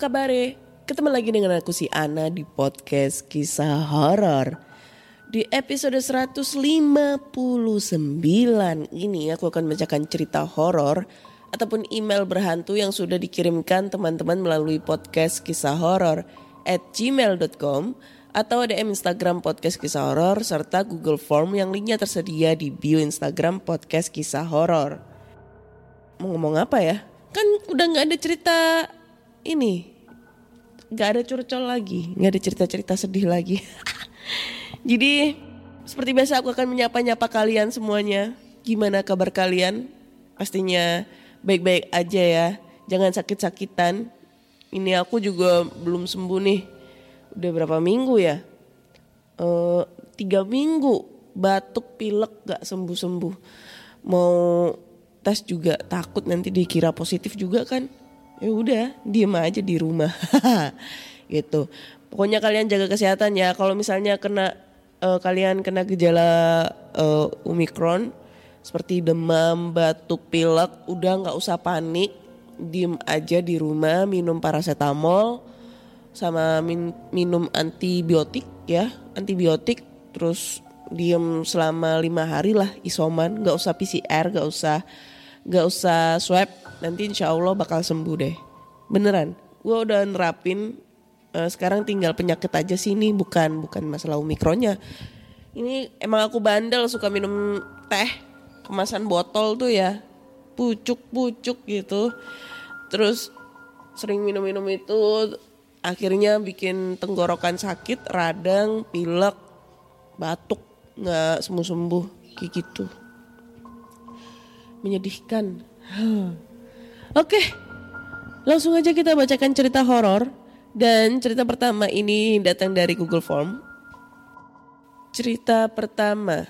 iya apa kabar Ketemu lagi dengan aku si Ana di podcast kisah horor. Di episode 159 ini aku akan membacakan cerita horor ataupun email berhantu yang sudah dikirimkan teman-teman melalui podcast kisah horor at gmail.com atau DM Instagram podcast kisah horor serta Google Form yang linknya tersedia di bio Instagram podcast kisah horor. Mau ngomong apa ya? Kan udah nggak ada cerita ini, nggak ada curcol lagi, nggak ada cerita-cerita sedih lagi. Jadi seperti biasa aku akan menyapa-nyapa kalian semuanya. Gimana kabar kalian? Pastinya baik-baik aja ya. Jangan sakit-sakitan. Ini aku juga belum sembuh nih. Udah berapa minggu ya? Eh, tiga minggu batuk pilek gak sembuh-sembuh. Mau tes juga takut nanti dikira positif juga kan. Ya udah, diem aja di rumah. gitu. Pokoknya kalian jaga kesehatan ya. Kalau misalnya kena eh, kalian kena gejala eh, Omicron seperti demam, batuk, pilek, udah nggak usah panik, diem aja di rumah, minum paracetamol, sama min- minum antibiotik ya, antibiotik, terus diem selama lima hari lah isoman, nggak usah PCR, nggak usah nggak usah swab, nanti insya Allah bakal sembuh deh, beneran. Gue udah nerapin eh, sekarang tinggal penyakit aja sih ini bukan bukan masalah omikronnya. Ini emang aku bandel suka minum teh kemasan botol tuh ya pucuk-pucuk gitu. Terus sering minum-minum itu akhirnya bikin tenggorokan sakit, radang, pilek, batuk, nggak sembuh-sembuh kayak gitu. Menyedihkan. Oke, langsung aja kita bacakan cerita horor dan cerita pertama ini datang dari Google Form. Cerita pertama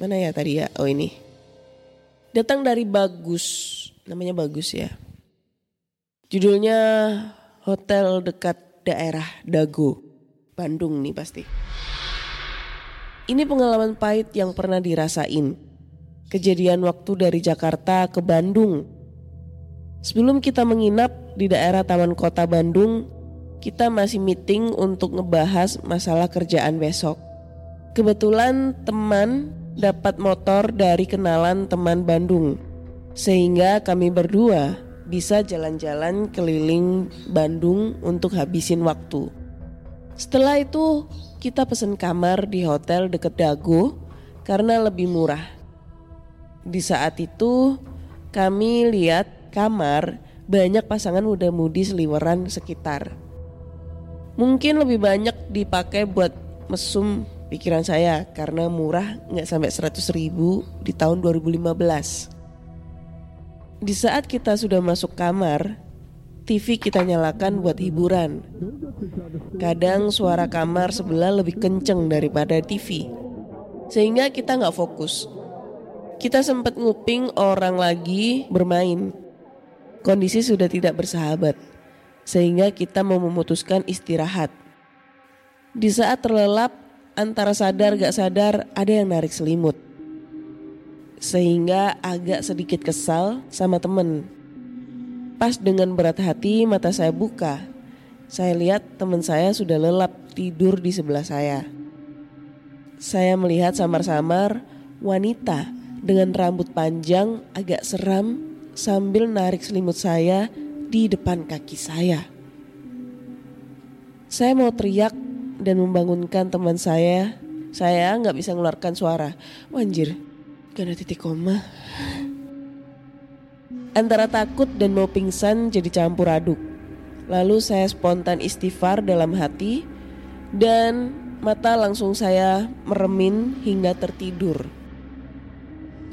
mana ya tadi ya? Oh ini datang dari Bagus, namanya Bagus ya. Judulnya Hotel Dekat Daerah Dago, Bandung nih pasti. Ini pengalaman pahit yang pernah dirasain. Kejadian waktu dari Jakarta ke Bandung. Sebelum kita menginap di daerah Taman Kota Bandung, kita masih meeting untuk ngebahas masalah kerjaan besok. Kebetulan teman dapat motor dari kenalan teman Bandung. Sehingga kami berdua bisa jalan-jalan keliling Bandung untuk habisin waktu. Setelah itu kita pesen kamar di hotel deket Dago karena lebih murah. Di saat itu kami lihat kamar banyak pasangan muda-mudi seliweran sekitar. Mungkin lebih banyak dipakai buat mesum pikiran saya karena murah nggak sampai 100 ribu di tahun 2015. Di saat kita sudah masuk kamar, TV kita nyalakan buat hiburan. Kadang suara kamar sebelah lebih kenceng daripada TV. Sehingga kita nggak fokus. Kita sempat nguping orang lagi bermain. Kondisi sudah tidak bersahabat. Sehingga kita mau memutuskan istirahat. Di saat terlelap, antara sadar gak sadar ada yang narik selimut. Sehingga agak sedikit kesal sama temen. Pas dengan berat hati mata saya buka. Saya lihat teman saya sudah lelap tidur di sebelah saya. Saya melihat samar-samar wanita dengan rambut panjang agak seram sambil narik selimut saya di depan kaki saya. Saya mau teriak dan membangunkan teman saya. Saya nggak bisa mengeluarkan suara. Wah, anjir, gak ada titik koma. Antara takut dan mau pingsan jadi campur aduk. Lalu saya spontan istighfar dalam hati dan mata langsung saya meremin hingga tertidur.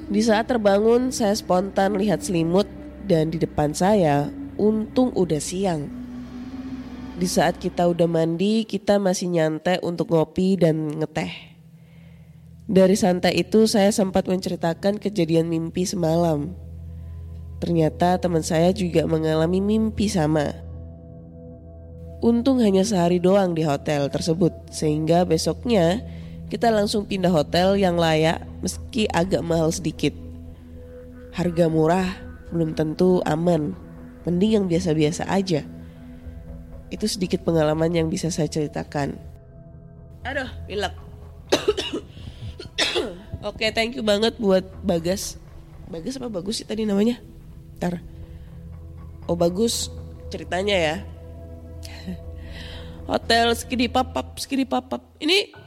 Di saat terbangun saya spontan lihat selimut dan di depan saya untung udah siang. Di saat kita udah mandi kita masih nyantai untuk ngopi dan ngeteh. Dari santai itu saya sempat menceritakan kejadian mimpi semalam. Ternyata teman saya juga mengalami mimpi sama. Untung hanya sehari doang di hotel tersebut, sehingga besoknya kita langsung pindah hotel yang layak meski agak mahal sedikit. Harga murah belum tentu aman, mending yang biasa-biasa aja. Itu sedikit pengalaman yang bisa saya ceritakan. Aduh, pilek. Oke, thank you banget buat Bagas. Bagas apa bagus sih tadi namanya? Ntar. Oh bagus ceritanya ya. Hotel skidi papap, skidi papap. Ini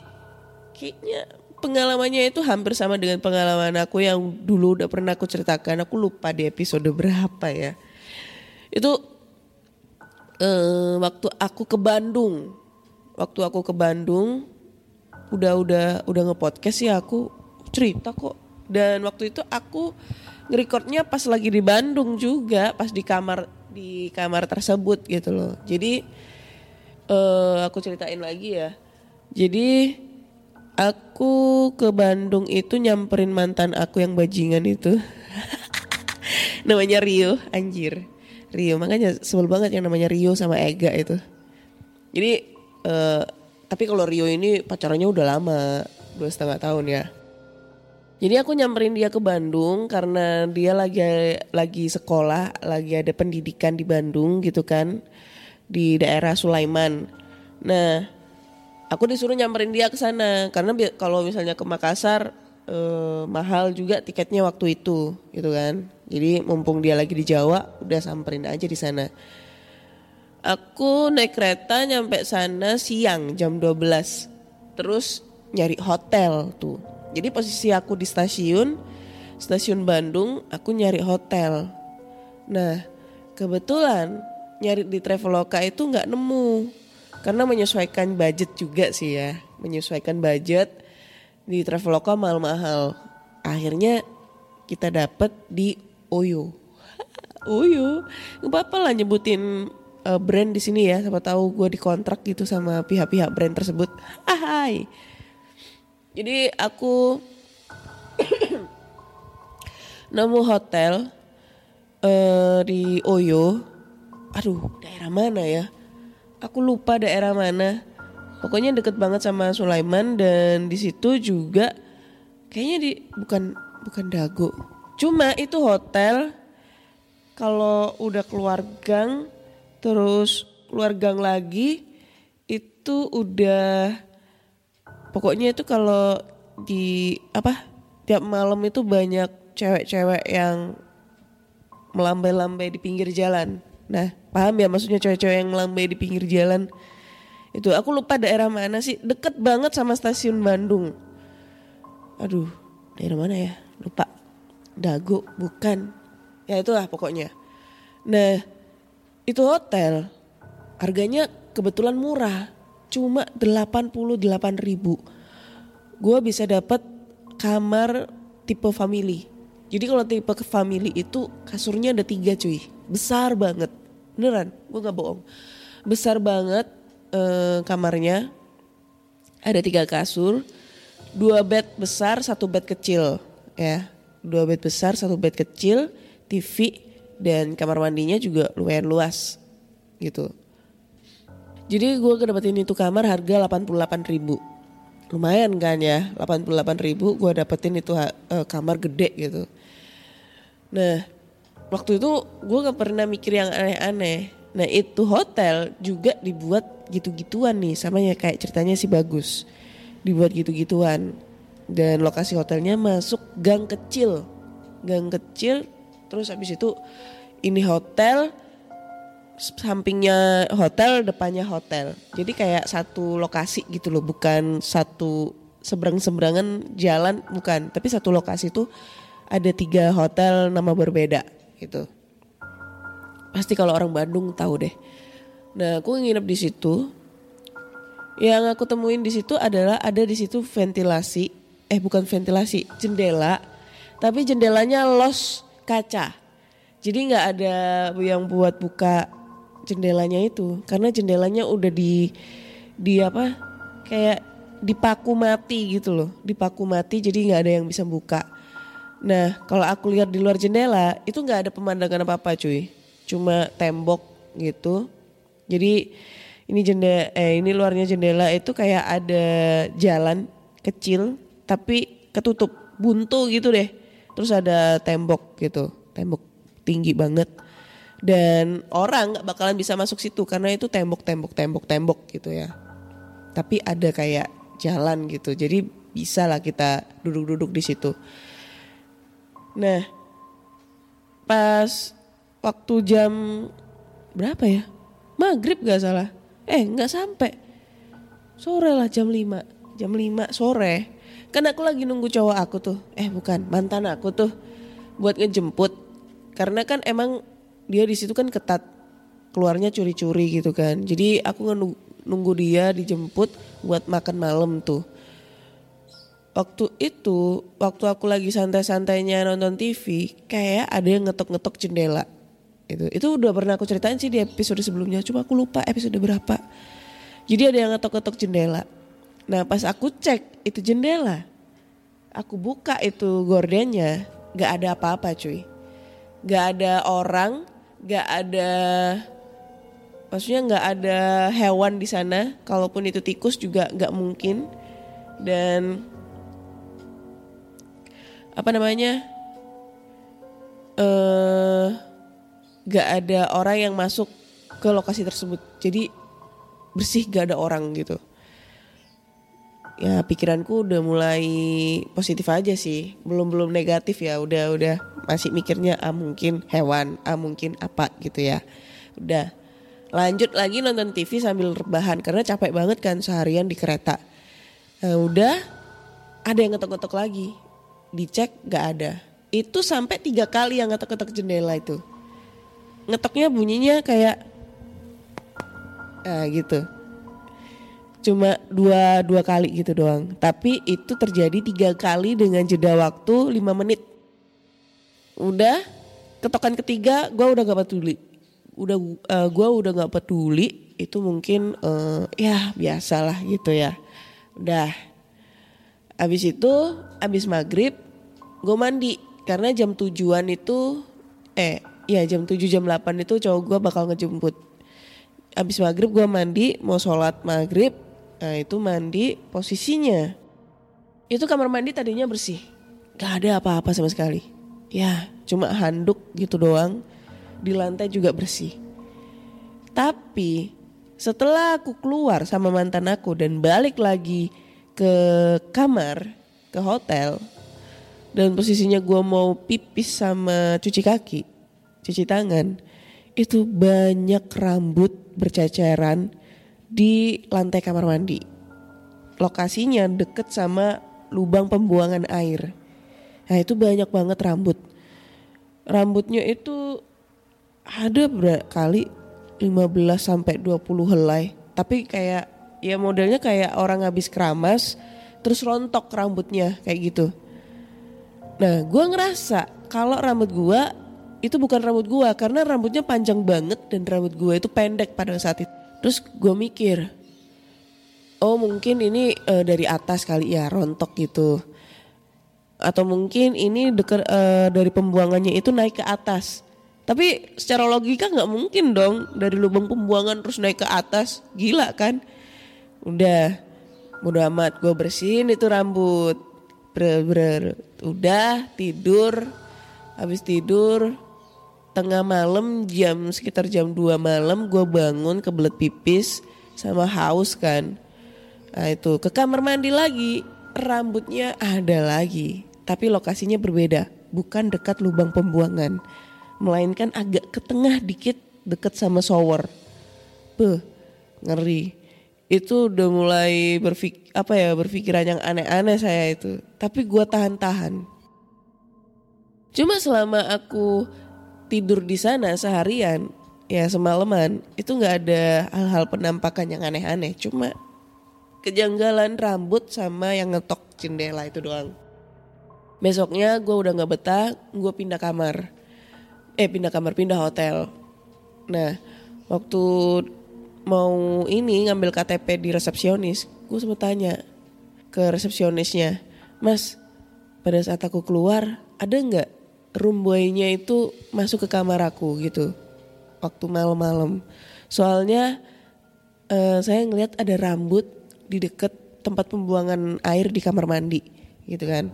kayaknya pengalamannya itu hampir sama dengan pengalaman aku yang dulu udah pernah aku ceritakan. Aku lupa di episode berapa ya. Itu eh, waktu aku ke Bandung. Waktu aku ke Bandung udah udah udah ngepodcast ya aku cerita kok. Dan waktu itu aku ngerekordnya pas lagi di Bandung juga, pas di kamar di kamar tersebut gitu loh. Jadi eh aku ceritain lagi ya. Jadi aku ke Bandung itu nyamperin mantan aku yang bajingan itu. namanya Rio, anjir. Rio, makanya sebel banget yang namanya Rio sama Ega itu. Jadi eh tapi kalau Rio ini pacarannya udah lama, dua setengah tahun ya. Jadi aku nyamperin dia ke Bandung karena dia lagi lagi sekolah, lagi ada pendidikan di Bandung gitu kan di daerah Sulaiman. Nah, aku disuruh nyamperin dia ke sana karena kalau misalnya ke Makassar eh, mahal juga tiketnya waktu itu gitu kan. Jadi mumpung dia lagi di Jawa, udah samperin aja di sana. Aku naik kereta nyampe sana siang jam 12. Terus nyari hotel tuh. Jadi posisi aku di stasiun, stasiun Bandung, aku nyari hotel. Nah, kebetulan nyari di Traveloka itu nggak nemu. Karena menyesuaikan budget juga sih ya. Menyesuaikan budget di Traveloka mahal-mahal. Akhirnya kita dapet di Oyo. Oyo, nggak apa-apa lah nyebutin uh, brand di sini ya. Siapa tahu gue dikontrak gitu sama pihak-pihak brand tersebut. Hai. Jadi aku nemu hotel eh di Oyo. Aduh, daerah mana ya? Aku lupa daerah mana. Pokoknya deket banget sama Sulaiman dan di situ juga kayaknya di bukan bukan Dago. Cuma itu hotel kalau udah keluar gang terus keluar gang lagi itu udah pokoknya itu kalau di apa tiap malam itu banyak cewek-cewek yang melambai-lambai di pinggir jalan. Nah, paham ya maksudnya cewek-cewek yang melambai di pinggir jalan. Itu aku lupa daerah mana sih, deket banget sama stasiun Bandung. Aduh, daerah mana ya? Lupa. Dago, bukan. Ya itulah pokoknya. Nah, itu hotel harganya kebetulan murah. Cuma 88 ribu. Gue bisa dapat kamar tipe family. Jadi kalau tipe ke family itu kasurnya ada tiga cuy. Besar banget. Beneran, gue gak bohong. Besar banget eh, kamarnya. Ada tiga kasur. Dua bed besar, satu bed kecil. Ya, dua bed besar, satu bed kecil. TV dan kamar mandinya juga lumayan luas. Gitu. Jadi gue dapetin itu kamar harga 88 ribu. Lumayan kan ya, 88 ribu gue dapetin itu eh, kamar gede gitu. Nah, waktu itu gue gak pernah mikir yang aneh-aneh. Nah itu hotel juga dibuat gitu-gituan nih, sama ya kayak ceritanya sih bagus. Dibuat gitu-gituan. Dan lokasi hotelnya masuk gang kecil. Gang kecil, terus habis itu ini hotel, sampingnya hotel, depannya hotel. Jadi kayak satu lokasi gitu loh, bukan satu seberang-seberangan jalan, bukan. Tapi satu lokasi tuh ada tiga hotel nama berbeda gitu. Pasti kalau orang Bandung tahu deh. Nah, aku nginep di situ. Yang aku temuin di situ adalah ada di situ ventilasi, eh bukan ventilasi, jendela. Tapi jendelanya los kaca. Jadi nggak ada yang buat buka jendelanya itu karena jendelanya udah di di apa kayak dipaku mati gitu loh dipaku mati jadi nggak ada yang bisa buka nah kalau aku lihat di luar jendela itu nggak ada pemandangan apa apa cuy. Cuma tembok gitu. Jadi ini jendela eh ini luarnya jendela itu kayak ada jalan kecil tapi ketutup buntu gitu deh. Terus ada tembok gitu tembok tinggi banget. Dan orang nggak bakalan bisa masuk situ karena itu tembok tembok tembok tembok gitu ya. Tapi ada kayak jalan gitu jadi bisa lah kita duduk-duduk di situ nah pas waktu jam berapa ya? Maghrib gak salah. Eh nggak sampai. Sore lah jam 5 jam 5 sore. Kan aku lagi nunggu cowok aku tuh. Eh bukan mantan aku tuh buat ngejemput. Karena kan emang dia di situ kan ketat. Keluarnya curi-curi gitu kan. Jadi aku nunggu dia dijemput buat makan malam tuh waktu itu waktu aku lagi santai-santainya nonton TV kayak ada yang ngetok-ngetok jendela. Itu itu udah pernah aku ceritain sih di episode sebelumnya cuma aku lupa episode berapa. Jadi ada yang ngetok-ngetok jendela. Nah pas aku cek itu jendela aku buka itu gordennya nggak ada apa-apa cuy. Nggak ada orang nggak ada maksudnya nggak ada hewan di sana. Kalaupun itu tikus juga nggak mungkin. Dan apa namanya? Eh nggak ada orang yang masuk ke lokasi tersebut. Jadi bersih gak ada orang gitu. Ya pikiranku udah mulai positif aja sih. Belum belum negatif ya. Udah udah masih mikirnya ah mungkin hewan ah mungkin apa gitu ya. Udah. Lanjut lagi nonton TV sambil rebahan karena capek banget kan seharian di kereta. Nah, udah. Ada yang ngetok-ngetok lagi dicek gak ada. Itu sampai tiga kali yang ngetok-ngetok jendela itu. Ngetoknya bunyinya kayak ah gitu. Cuma dua dua kali gitu doang. Tapi itu terjadi tiga kali dengan jeda waktu lima menit. Udah ketokan ketiga gue udah gak peduli. Udah uh, gue udah gak peduli itu mungkin uh, ya biasalah gitu ya. Udah abis itu abis maghrib gue mandi. Karena jam tujuan itu eh ya jam 7 jam 8 itu cowok gue bakal ngejemput. Abis maghrib gue mandi mau sholat maghrib Nah itu mandi posisinya. Itu kamar mandi tadinya bersih, gak ada apa-apa sama sekali. Ya cuma handuk gitu doang, di lantai juga bersih. Tapi setelah aku keluar sama mantan aku dan balik lagi ke kamar, ke hotel, dan posisinya gue mau pipis sama cuci kaki, cuci tangan, itu banyak rambut berceceran di lantai kamar mandi. Lokasinya deket sama lubang pembuangan air. Nah itu banyak banget rambut. Rambutnya itu ada berapa kali 15 sampai 20 helai. Tapi kayak ya modelnya kayak orang habis keramas terus rontok rambutnya kayak gitu. Nah gue ngerasa kalau rambut gue itu bukan rambut gue karena rambutnya panjang banget dan rambut gue itu pendek pada saat itu. Terus gue mikir, oh mungkin ini uh, dari atas kali ya rontok gitu. Atau mungkin ini dekat uh, dari pembuangannya itu naik ke atas. Tapi secara logika nggak mungkin dong dari lubang pembuangan terus naik ke atas, gila kan? Udah, mudah amat gue bersihin itu rambut. Ber, ber, udah tidur, habis tidur tengah malam jam sekitar jam 2 malam gue bangun kebelet pipis sama haus kan nah itu ke kamar mandi lagi rambutnya ada lagi tapi lokasinya berbeda bukan dekat lubang pembuangan melainkan agak ke tengah dikit deket sama shower. Beuh, ngeri. Itu udah mulai berpik apa ya berpikiran yang aneh-aneh saya itu. Tapi gua tahan-tahan. Cuma selama aku tidur di sana seharian, ya semalaman, itu nggak ada hal-hal penampakan yang aneh-aneh. Cuma kejanggalan rambut sama yang ngetok jendela itu doang. Besoknya gue udah nggak betah, gue pindah kamar. Eh pindah kamar, pindah hotel. Nah, waktu mau ini ngambil KTP di resepsionis, gue sempat tanya ke resepsionisnya, Mas, pada saat aku keluar ada nggak room boy-nya itu masuk ke kamar aku gitu, waktu malam-malam. Soalnya eh, saya ngeliat ada rambut di deket tempat pembuangan air di kamar mandi, gitu kan.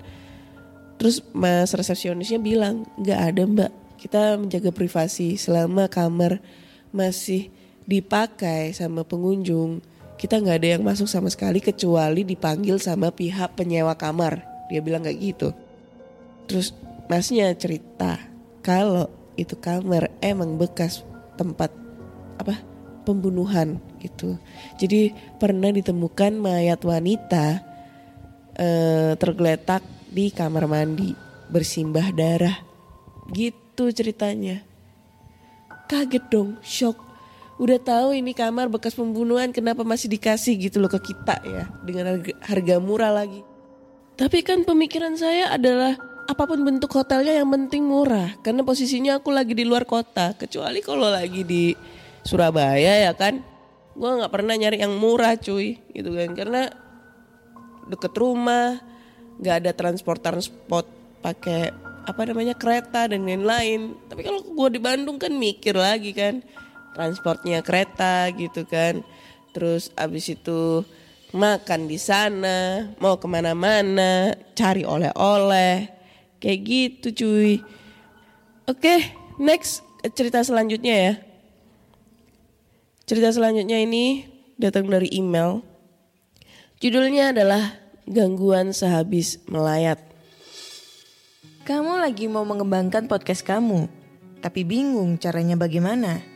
Terus mas resepsionisnya bilang nggak ada mbak kita menjaga privasi selama kamar masih dipakai sama pengunjung kita nggak ada yang masuk sama sekali kecuali dipanggil sama pihak penyewa kamar dia bilang kayak gitu terus masnya cerita kalau itu kamar emang bekas tempat apa pembunuhan gitu jadi pernah ditemukan mayat wanita eh, tergeletak di kamar mandi bersimbah darah. Gitu ceritanya. Kaget dong, shock. Udah tahu ini kamar bekas pembunuhan kenapa masih dikasih? Gitu loh ke kita ya dengan harga, murah lagi. Tapi kan pemikiran saya adalah apa pun bentuk hotelnya yang penting murah. Karena posisinya aku lagi di luar kota kecuali kalau lagi di Surabaya ya kan? Gue nggak pernah nyari yang murah cuy. Gitu kan karena deket rumah nggak ada transport transport pakai apa namanya kereta dan lain-lain. Tapi kalau gue di Bandung kan mikir lagi kan transportnya kereta gitu kan. Terus abis itu makan di sana mau ke mana-mana cari oleh-oleh. Kayak gitu cuy. Oke next cerita selanjutnya ya. Cerita selanjutnya ini datang dari email. Judulnya adalah gangguan sehabis melayat. Kamu lagi mau mengembangkan podcast kamu, tapi bingung caranya bagaimana?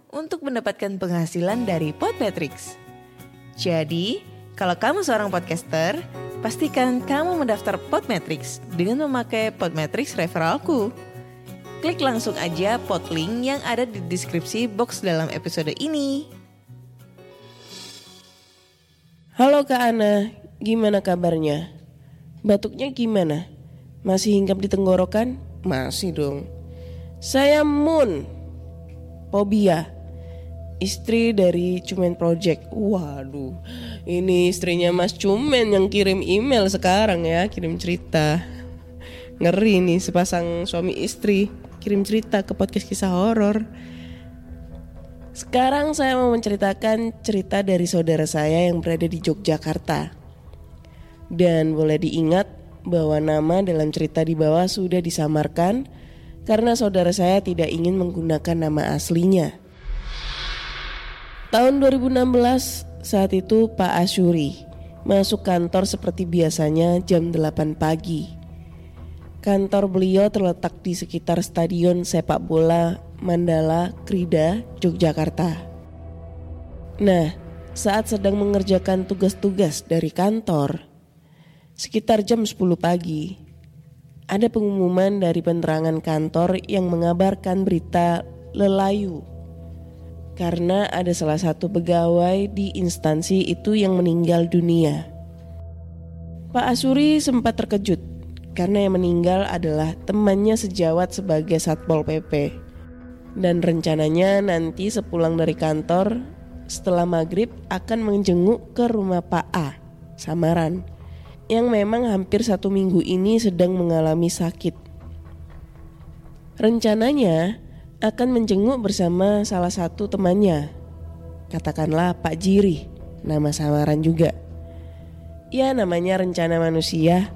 untuk mendapatkan penghasilan dari Podmetrics. Jadi, kalau kamu seorang podcaster, pastikan kamu mendaftar Podmetrics dengan memakai Podmetrics referralku. Klik langsung aja pod link yang ada di deskripsi box dalam episode ini. Halo Kak Ana, gimana kabarnya? Batuknya gimana? Masih hinggap di tenggorokan? Masih dong. Saya Moon, Pobia, istri dari Cumen Project. Waduh, ini istrinya Mas Cumen yang kirim email sekarang ya, kirim cerita. Ngeri nih sepasang suami istri kirim cerita ke podcast kisah horor. Sekarang saya mau menceritakan cerita dari saudara saya yang berada di Yogyakarta. Dan boleh diingat bahwa nama dalam cerita di bawah sudah disamarkan karena saudara saya tidak ingin menggunakan nama aslinya. Tahun 2016 saat itu Pak Asyuri masuk kantor seperti biasanya jam 8 pagi. Kantor beliau terletak di sekitar stadion sepak bola Mandala Krida, Yogyakarta. Nah, saat sedang mengerjakan tugas-tugas dari kantor, sekitar jam 10 pagi, ada pengumuman dari penerangan kantor yang mengabarkan berita lelayu karena ada salah satu pegawai di instansi itu yang meninggal dunia. Pak Asuri sempat terkejut karena yang meninggal adalah temannya sejawat sebagai Satpol PP. Dan rencananya nanti sepulang dari kantor setelah maghrib akan menjenguk ke rumah Pak A, Samaran, yang memang hampir satu minggu ini sedang mengalami sakit. Rencananya akan menjenguk bersama salah satu temannya, katakanlah Pak Jiri, nama samaran juga. Ya namanya rencana manusia,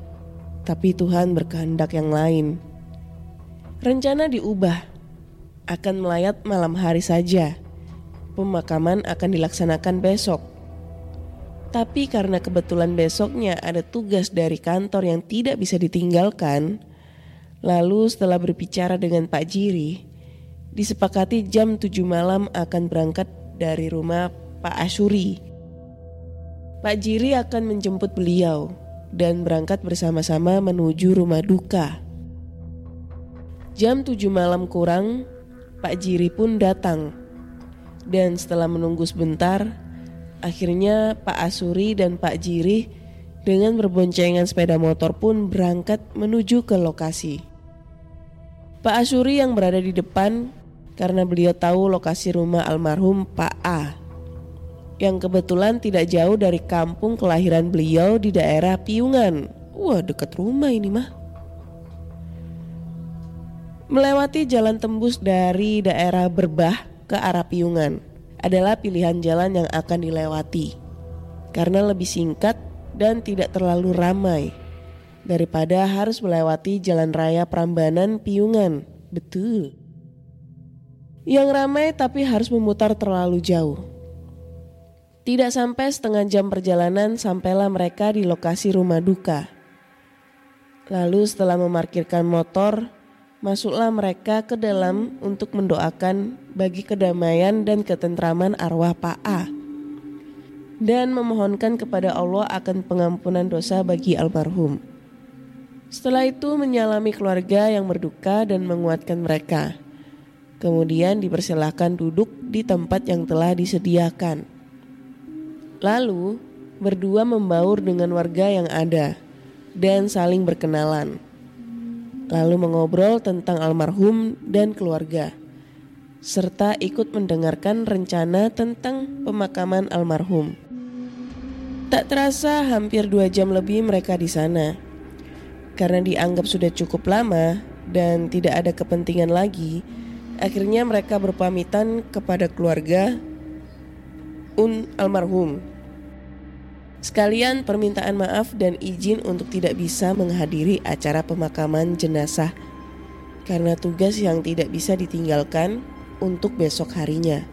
tapi Tuhan berkehendak yang lain. Rencana diubah, akan melayat malam hari saja. Pemakaman akan dilaksanakan besok. Tapi karena kebetulan besoknya ada tugas dari kantor yang tidak bisa ditinggalkan, lalu setelah berbicara dengan Pak Jiri, disepakati jam 7 malam akan berangkat dari rumah Pak Asyuri. Pak Jiri akan menjemput beliau dan berangkat bersama-sama menuju rumah duka. Jam 7 malam kurang, Pak Jiri pun datang. Dan setelah menunggu sebentar, akhirnya Pak Asuri dan Pak Jiri dengan berboncengan sepeda motor pun berangkat menuju ke lokasi. Pak Asuri yang berada di depan karena beliau tahu lokasi rumah almarhum Pak A yang kebetulan tidak jauh dari kampung kelahiran beliau di daerah Piungan. Wah, dekat rumah ini mah. Melewati jalan tembus dari daerah Berbah ke arah Piungan adalah pilihan jalan yang akan dilewati karena lebih singkat dan tidak terlalu ramai daripada harus melewati jalan raya Prambanan Piungan. Betul. Yang ramai tapi harus memutar terlalu jauh. Tidak sampai setengah jam perjalanan sampailah mereka di lokasi rumah duka. Lalu setelah memarkirkan motor, masuklah mereka ke dalam untuk mendoakan bagi kedamaian dan ketentraman arwah Pak A. Dan memohonkan kepada Allah akan pengampunan dosa bagi almarhum. Setelah itu menyalami keluarga yang berduka dan menguatkan mereka. Kemudian dipersilahkan duduk di tempat yang telah disediakan. Lalu, berdua membaur dengan warga yang ada dan saling berkenalan. Lalu mengobrol tentang almarhum dan keluarga, serta ikut mendengarkan rencana tentang pemakaman almarhum. Tak terasa hampir dua jam lebih mereka di sana. Karena dianggap sudah cukup lama dan tidak ada kepentingan lagi, akhirnya mereka berpamitan kepada keluarga un almarhum. Sekalian permintaan maaf dan izin untuk tidak bisa menghadiri acara pemakaman jenazah karena tugas yang tidak bisa ditinggalkan untuk besok harinya.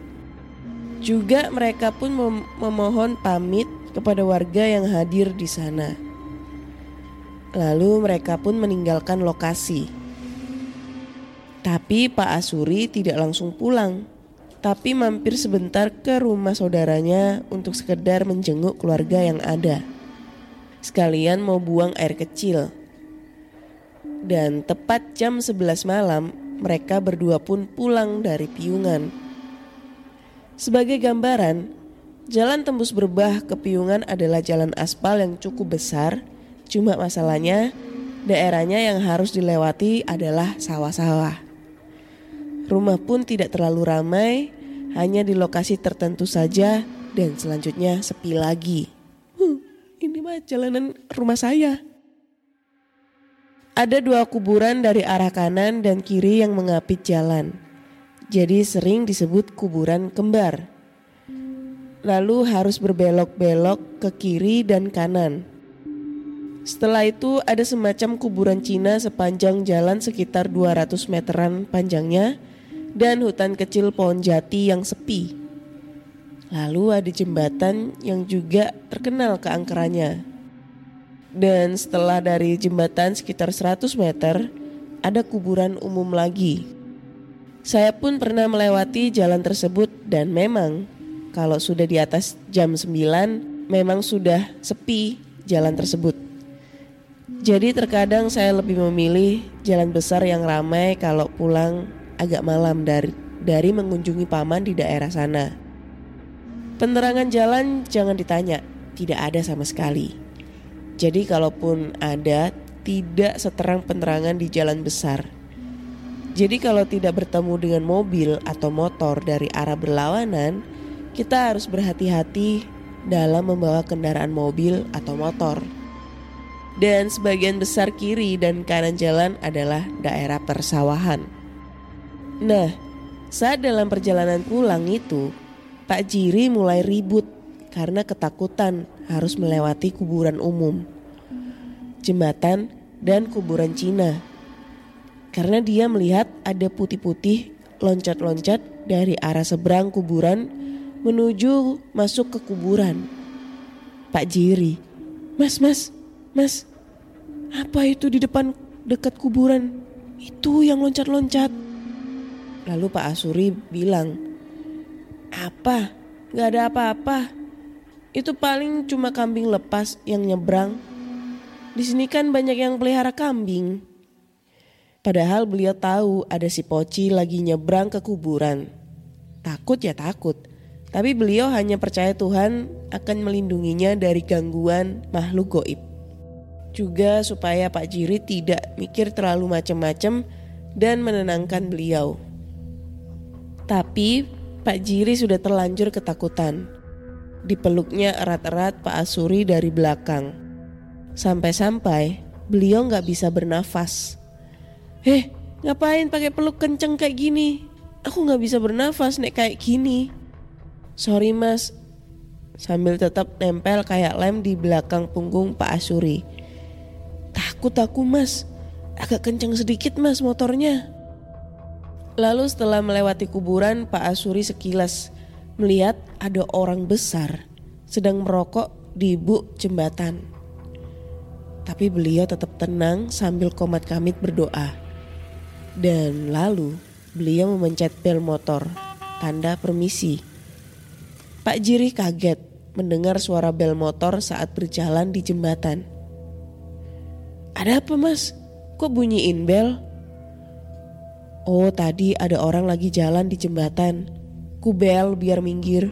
Juga mereka pun mem memohon pamit kepada warga yang hadir di sana. Lalu mereka pun meninggalkan lokasi. Tapi Pak Asuri tidak langsung pulang tapi mampir sebentar ke rumah saudaranya untuk sekedar menjenguk keluarga yang ada. Sekalian mau buang air kecil. Dan tepat jam 11 malam, mereka berdua pun pulang dari piungan. Sebagai gambaran, jalan tembus berbah ke piungan adalah jalan aspal yang cukup besar, cuma masalahnya daerahnya yang harus dilewati adalah sawah-sawah. Rumah pun tidak terlalu ramai, hanya di lokasi tertentu saja dan selanjutnya sepi lagi. Huh, ini mah jalanan rumah saya. Ada dua kuburan dari arah kanan dan kiri yang mengapit jalan. Jadi sering disebut kuburan kembar. Lalu harus berbelok-belok ke kiri dan kanan. Setelah itu ada semacam kuburan Cina sepanjang jalan sekitar 200 meteran panjangnya dan hutan kecil pohon jati yang sepi. Lalu ada jembatan yang juga terkenal keangkerannya. Dan setelah dari jembatan sekitar 100 meter, ada kuburan umum lagi. Saya pun pernah melewati jalan tersebut dan memang kalau sudah di atas jam 9 memang sudah sepi jalan tersebut. Jadi terkadang saya lebih memilih jalan besar yang ramai kalau pulang agak malam dari dari mengunjungi paman di daerah sana. Penerangan jalan jangan ditanya, tidak ada sama sekali. Jadi kalaupun ada tidak seterang penerangan di jalan besar. Jadi kalau tidak bertemu dengan mobil atau motor dari arah berlawanan, kita harus berhati-hati dalam membawa kendaraan mobil atau motor. Dan sebagian besar kiri dan kanan jalan adalah daerah persawahan. Nah, saat dalam perjalanan pulang itu, Pak Jiri mulai ribut karena ketakutan harus melewati kuburan umum, jembatan, dan kuburan Cina. Karena dia melihat ada putih-putih loncat-loncat dari arah seberang kuburan menuju masuk ke kuburan. Pak Jiri, Mas, Mas, Mas, apa itu di depan dekat kuburan? Itu yang loncat-loncat. Lalu Pak Asuri bilang, apa? Gak ada apa-apa. Itu paling cuma kambing lepas yang nyebrang. Di sini kan banyak yang pelihara kambing. Padahal beliau tahu ada si Poci lagi nyebrang ke kuburan. Takut ya takut. Tapi beliau hanya percaya Tuhan akan melindunginya dari gangguan makhluk goib. Juga supaya Pak Jiri tidak mikir terlalu macam-macam dan menenangkan beliau. Tapi Pak Jiri sudah terlanjur ketakutan. Dipeluknya erat-erat Pak Asuri dari belakang. Sampai-sampai beliau nggak bisa bernafas. Eh, ngapain pakai peluk kenceng kayak gini? Aku nggak bisa bernafas nek kayak gini. Sorry mas, sambil tetap nempel kayak lem di belakang punggung Pak Asuri. Takut aku mas, agak kenceng sedikit mas motornya. Lalu setelah melewati kuburan, Pak Asuri sekilas melihat ada orang besar sedang merokok di buk jembatan. Tapi beliau tetap tenang sambil komat kamit berdoa. Dan lalu beliau memencet bel motor, tanda permisi. Pak Jiri kaget mendengar suara bel motor saat berjalan di jembatan. Ada apa mas? Kok bunyiin bel? Oh tadi ada orang lagi jalan di jembatan. Kubel biar minggir.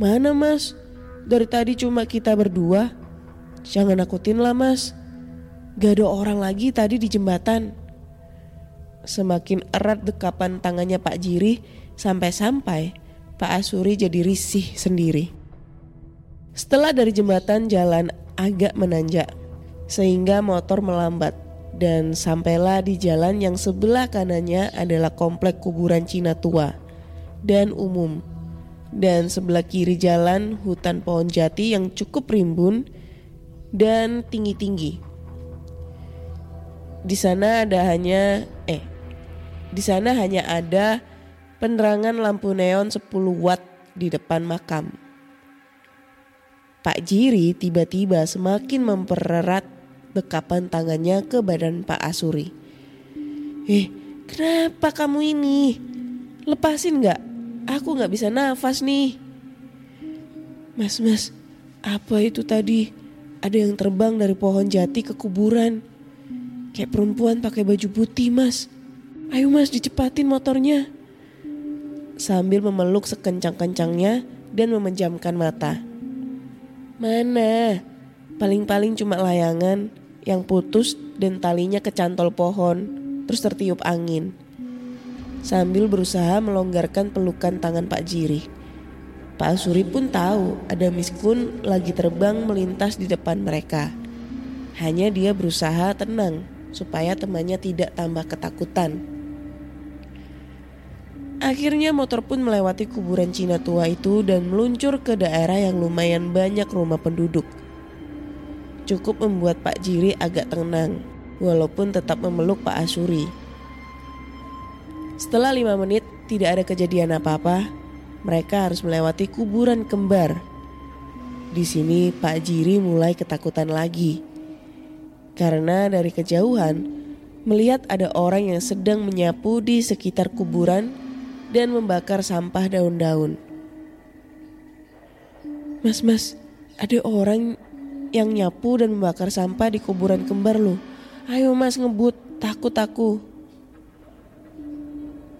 Mana mas? Dari tadi cuma kita berdua. Jangan nakutin lah mas. Gak ada orang lagi tadi di jembatan. Semakin erat dekapan tangannya Pak Jiri sampai-sampai Pak Asuri jadi risih sendiri. Setelah dari jembatan jalan agak menanjak sehingga motor melambat dan sampailah di jalan yang sebelah kanannya adalah komplek kuburan Cina tua dan umum. Dan sebelah kiri jalan hutan pohon jati yang cukup rimbun dan tinggi-tinggi. Di sana ada hanya eh di sana hanya ada penerangan lampu neon 10 watt di depan makam. Pak Jiri tiba-tiba semakin mempererat dekapan tangannya ke badan Pak Asuri. Eh, kenapa kamu ini? Lepasin nggak? Aku nggak bisa nafas nih. Mas, mas, apa itu tadi? Ada yang terbang dari pohon jati ke kuburan. Kayak perempuan pakai baju putih, mas. Ayo mas, dicepatin motornya. Sambil memeluk sekencang-kencangnya dan memejamkan mata. Mana? Paling-paling cuma layangan yang putus dan talinya kecantol pohon, terus tertiup angin. Sambil berusaha melonggarkan pelukan tangan Pak Jiri. Pak Suri pun tahu ada miskun lagi terbang melintas di depan mereka. Hanya dia berusaha tenang supaya temannya tidak tambah ketakutan. Akhirnya motor pun melewati kuburan Cina tua itu dan meluncur ke daerah yang lumayan banyak rumah penduduk cukup membuat Pak Jiri agak tenang, walaupun tetap memeluk Pak Asuri. Setelah lima menit tidak ada kejadian apa-apa, mereka harus melewati kuburan kembar. Di sini Pak Jiri mulai ketakutan lagi. Karena dari kejauhan, melihat ada orang yang sedang menyapu di sekitar kuburan dan membakar sampah daun-daun. Mas, mas, ada orang yang nyapu dan membakar sampah di kuburan kembar lo. Ayo mas ngebut, takut aku.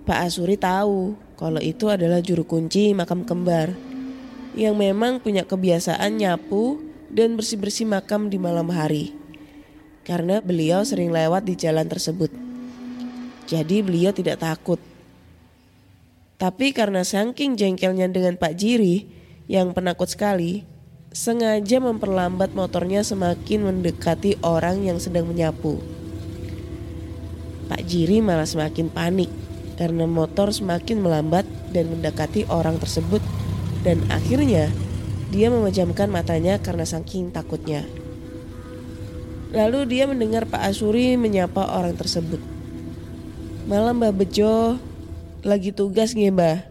Pak Asuri tahu kalau itu adalah juru kunci makam kembar yang memang punya kebiasaan nyapu dan bersih-bersih makam di malam hari. Karena beliau sering lewat di jalan tersebut. Jadi beliau tidak takut. Tapi karena saking jengkelnya dengan Pak Jiri yang penakut sekali, sengaja memperlambat motornya semakin mendekati orang yang sedang menyapu. Pak Jiri malah semakin panik karena motor semakin melambat dan mendekati orang tersebut dan akhirnya dia memejamkan matanya karena saking takutnya. Lalu dia mendengar Pak Asuri menyapa orang tersebut. Malam Mbah Bejo lagi tugas nggih Mbah,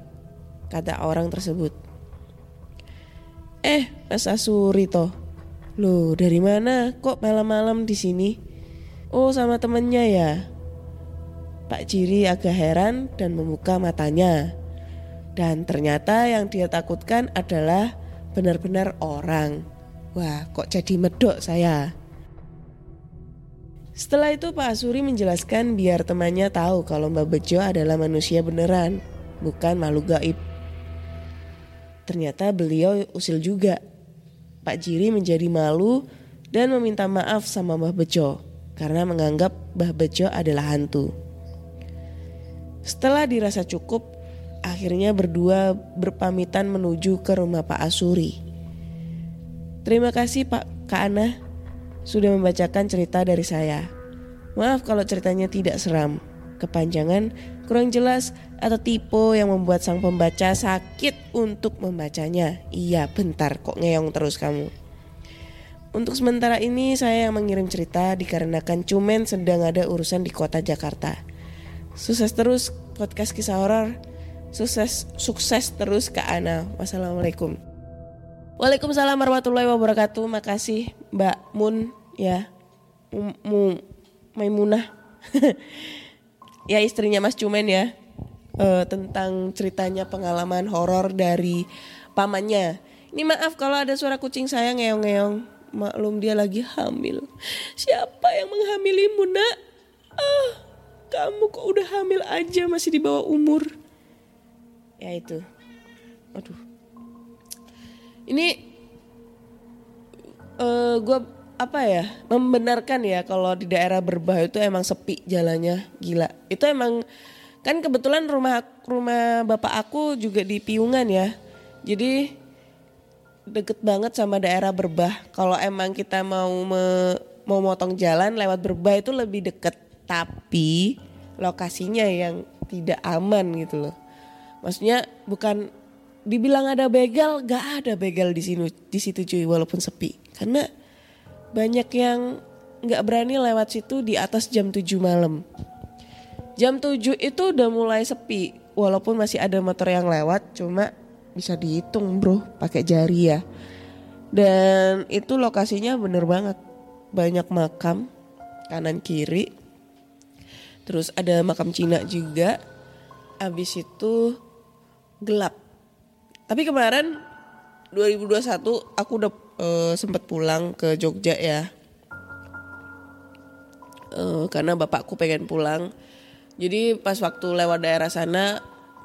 kata orang tersebut. Eh, Mas Asuri toh. Loh, dari mana kok malam-malam di sini? Oh, sama temennya ya. Pak Ciri agak heran dan membuka matanya. Dan ternyata yang dia takutkan adalah benar-benar orang. Wah, kok jadi medok saya. Setelah itu Pak Asuri menjelaskan biar temannya tahu kalau Mbak Bejo adalah manusia beneran, bukan makhluk gaib. Ternyata beliau usil juga. Pak Jiri menjadi malu dan meminta maaf sama Mbah Bejo karena menganggap Mbah Bejo adalah hantu. Setelah dirasa cukup, akhirnya berdua berpamitan menuju ke rumah Pak Asuri. Terima kasih Pak Kak Ana sudah membacakan cerita dari saya. Maaf kalau ceritanya tidak seram, kepanjangan, kurang jelas, atau tipe yang membuat sang pembaca sakit untuk membacanya. Iya, bentar kok ngeong terus kamu. Untuk sementara ini saya yang mengirim cerita dikarenakan Cumen sedang ada urusan di kota Jakarta. Sukses terus podcast kisah horor. Sukses sukses terus Kak Ana. Wassalamualaikum. Waalaikumsalam warahmatullahi wabarakatuh. Makasih Mbak Mun ya. Mu, Mu- Maimunah. ya istrinya Mas Cumen ya. Eh, tentang ceritanya pengalaman horor dari pamannya. Ini maaf kalau ada suara kucing saya ngeong-ngeong. Maklum dia lagi hamil. Siapa yang menghamilimu nak? Ah, kamu kok udah hamil aja masih di bawah umur. Ya itu. Aduh. Ini eh gue apa ya membenarkan ya kalau di daerah berbah itu emang sepi jalannya gila. Itu emang kan kebetulan rumah rumah bapak aku juga di Piungan ya. Jadi deket banget sama daerah berbah. Kalau emang kita mau me- mau motong jalan lewat berbah itu lebih deket tapi lokasinya yang tidak aman gitu loh. Maksudnya bukan dibilang ada begal gak ada begal di sini di situ cuy walaupun sepi. Karena banyak yang nggak berani lewat situ di atas jam 7 malam. Jam 7 itu udah mulai sepi walaupun masih ada motor yang lewat cuma bisa dihitung bro pakai jari ya. Dan itu lokasinya bener banget. Banyak makam kanan kiri. Terus ada makam Cina juga. Abis itu gelap. Tapi kemarin 2021 aku udah eh, sempat pulang ke Jogja ya. Eh, karena bapakku pengen pulang. Jadi pas waktu lewat daerah sana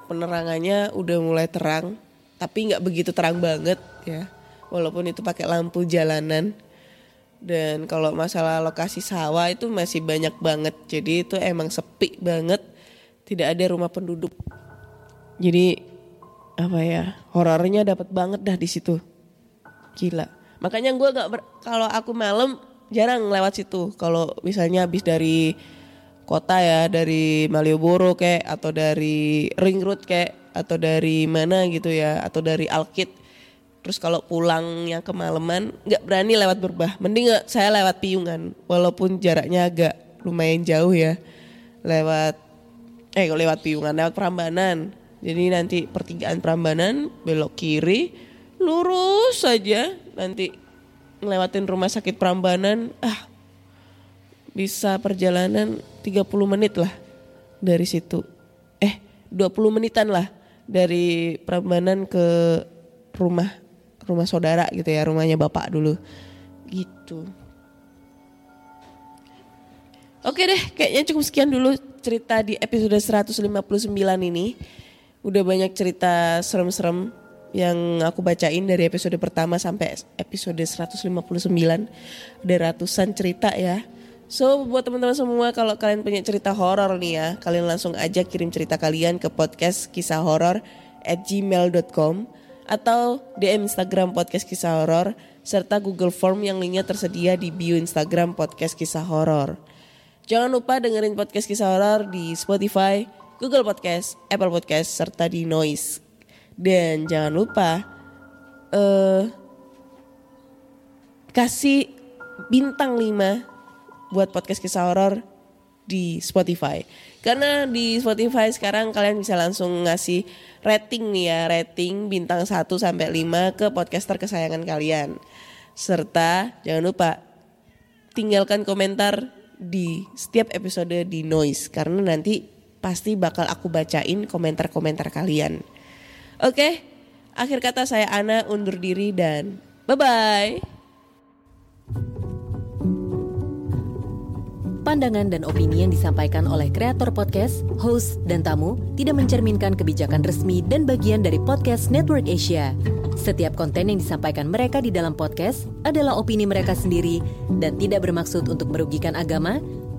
penerangannya udah mulai terang. Tapi nggak begitu terang banget ya. Walaupun itu pakai lampu jalanan. Dan kalau masalah lokasi sawah itu masih banyak banget. Jadi itu emang sepi banget. Tidak ada rumah penduduk. Jadi apa ya horornya dapat banget dah di situ. Gila makanya gue nggak ber- kalau aku malam jarang lewat situ. Kalau misalnya habis dari kota ya dari Malioboro kayak atau dari Ring Road kayak atau dari mana gitu ya atau dari Alkit. Terus kalau pulangnya kemalaman nggak berani lewat berbah. Mending nggak saya lewat Piungan walaupun jaraknya agak lumayan jauh ya lewat eh kalau lewat Piungan lewat Prambanan. Jadi nanti pertigaan Prambanan belok kiri lurus saja nanti ngelewatin rumah sakit Prambanan ah bisa perjalanan 30 menit lah dari situ. Eh 20 menitan lah dari Prambanan ke rumah rumah saudara gitu ya rumahnya bapak dulu. Gitu. Oke deh, kayaknya cukup sekian dulu cerita di episode 159 ini. Udah banyak cerita serem-serem yang aku bacain dari episode pertama sampai episode 159 ada ratusan cerita ya. So buat teman-teman semua kalau kalian punya cerita horor nih ya, kalian langsung aja kirim cerita kalian ke podcast kisah horor at gmail.com atau DM Instagram podcast kisah horor serta Google Form yang linknya tersedia di bio Instagram podcast kisah horor. Jangan lupa dengerin podcast kisah horor di Spotify, Google Podcast, Apple Podcast serta di Noise. Dan jangan lupa eh kasih bintang 5 buat podcast kisah horor di Spotify. Karena di Spotify sekarang kalian bisa langsung ngasih rating nih ya, rating bintang 1 sampai 5 ke podcaster kesayangan kalian. Serta jangan lupa tinggalkan komentar di setiap episode di Noise karena nanti pasti bakal aku bacain komentar-komentar kalian. Oke, akhir kata saya Ana undur diri dan bye-bye. Pandangan dan opini yang disampaikan oleh kreator podcast, host, dan tamu tidak mencerminkan kebijakan resmi dan bagian dari podcast Network Asia. Setiap konten yang disampaikan mereka di dalam podcast adalah opini mereka sendiri dan tidak bermaksud untuk merugikan agama,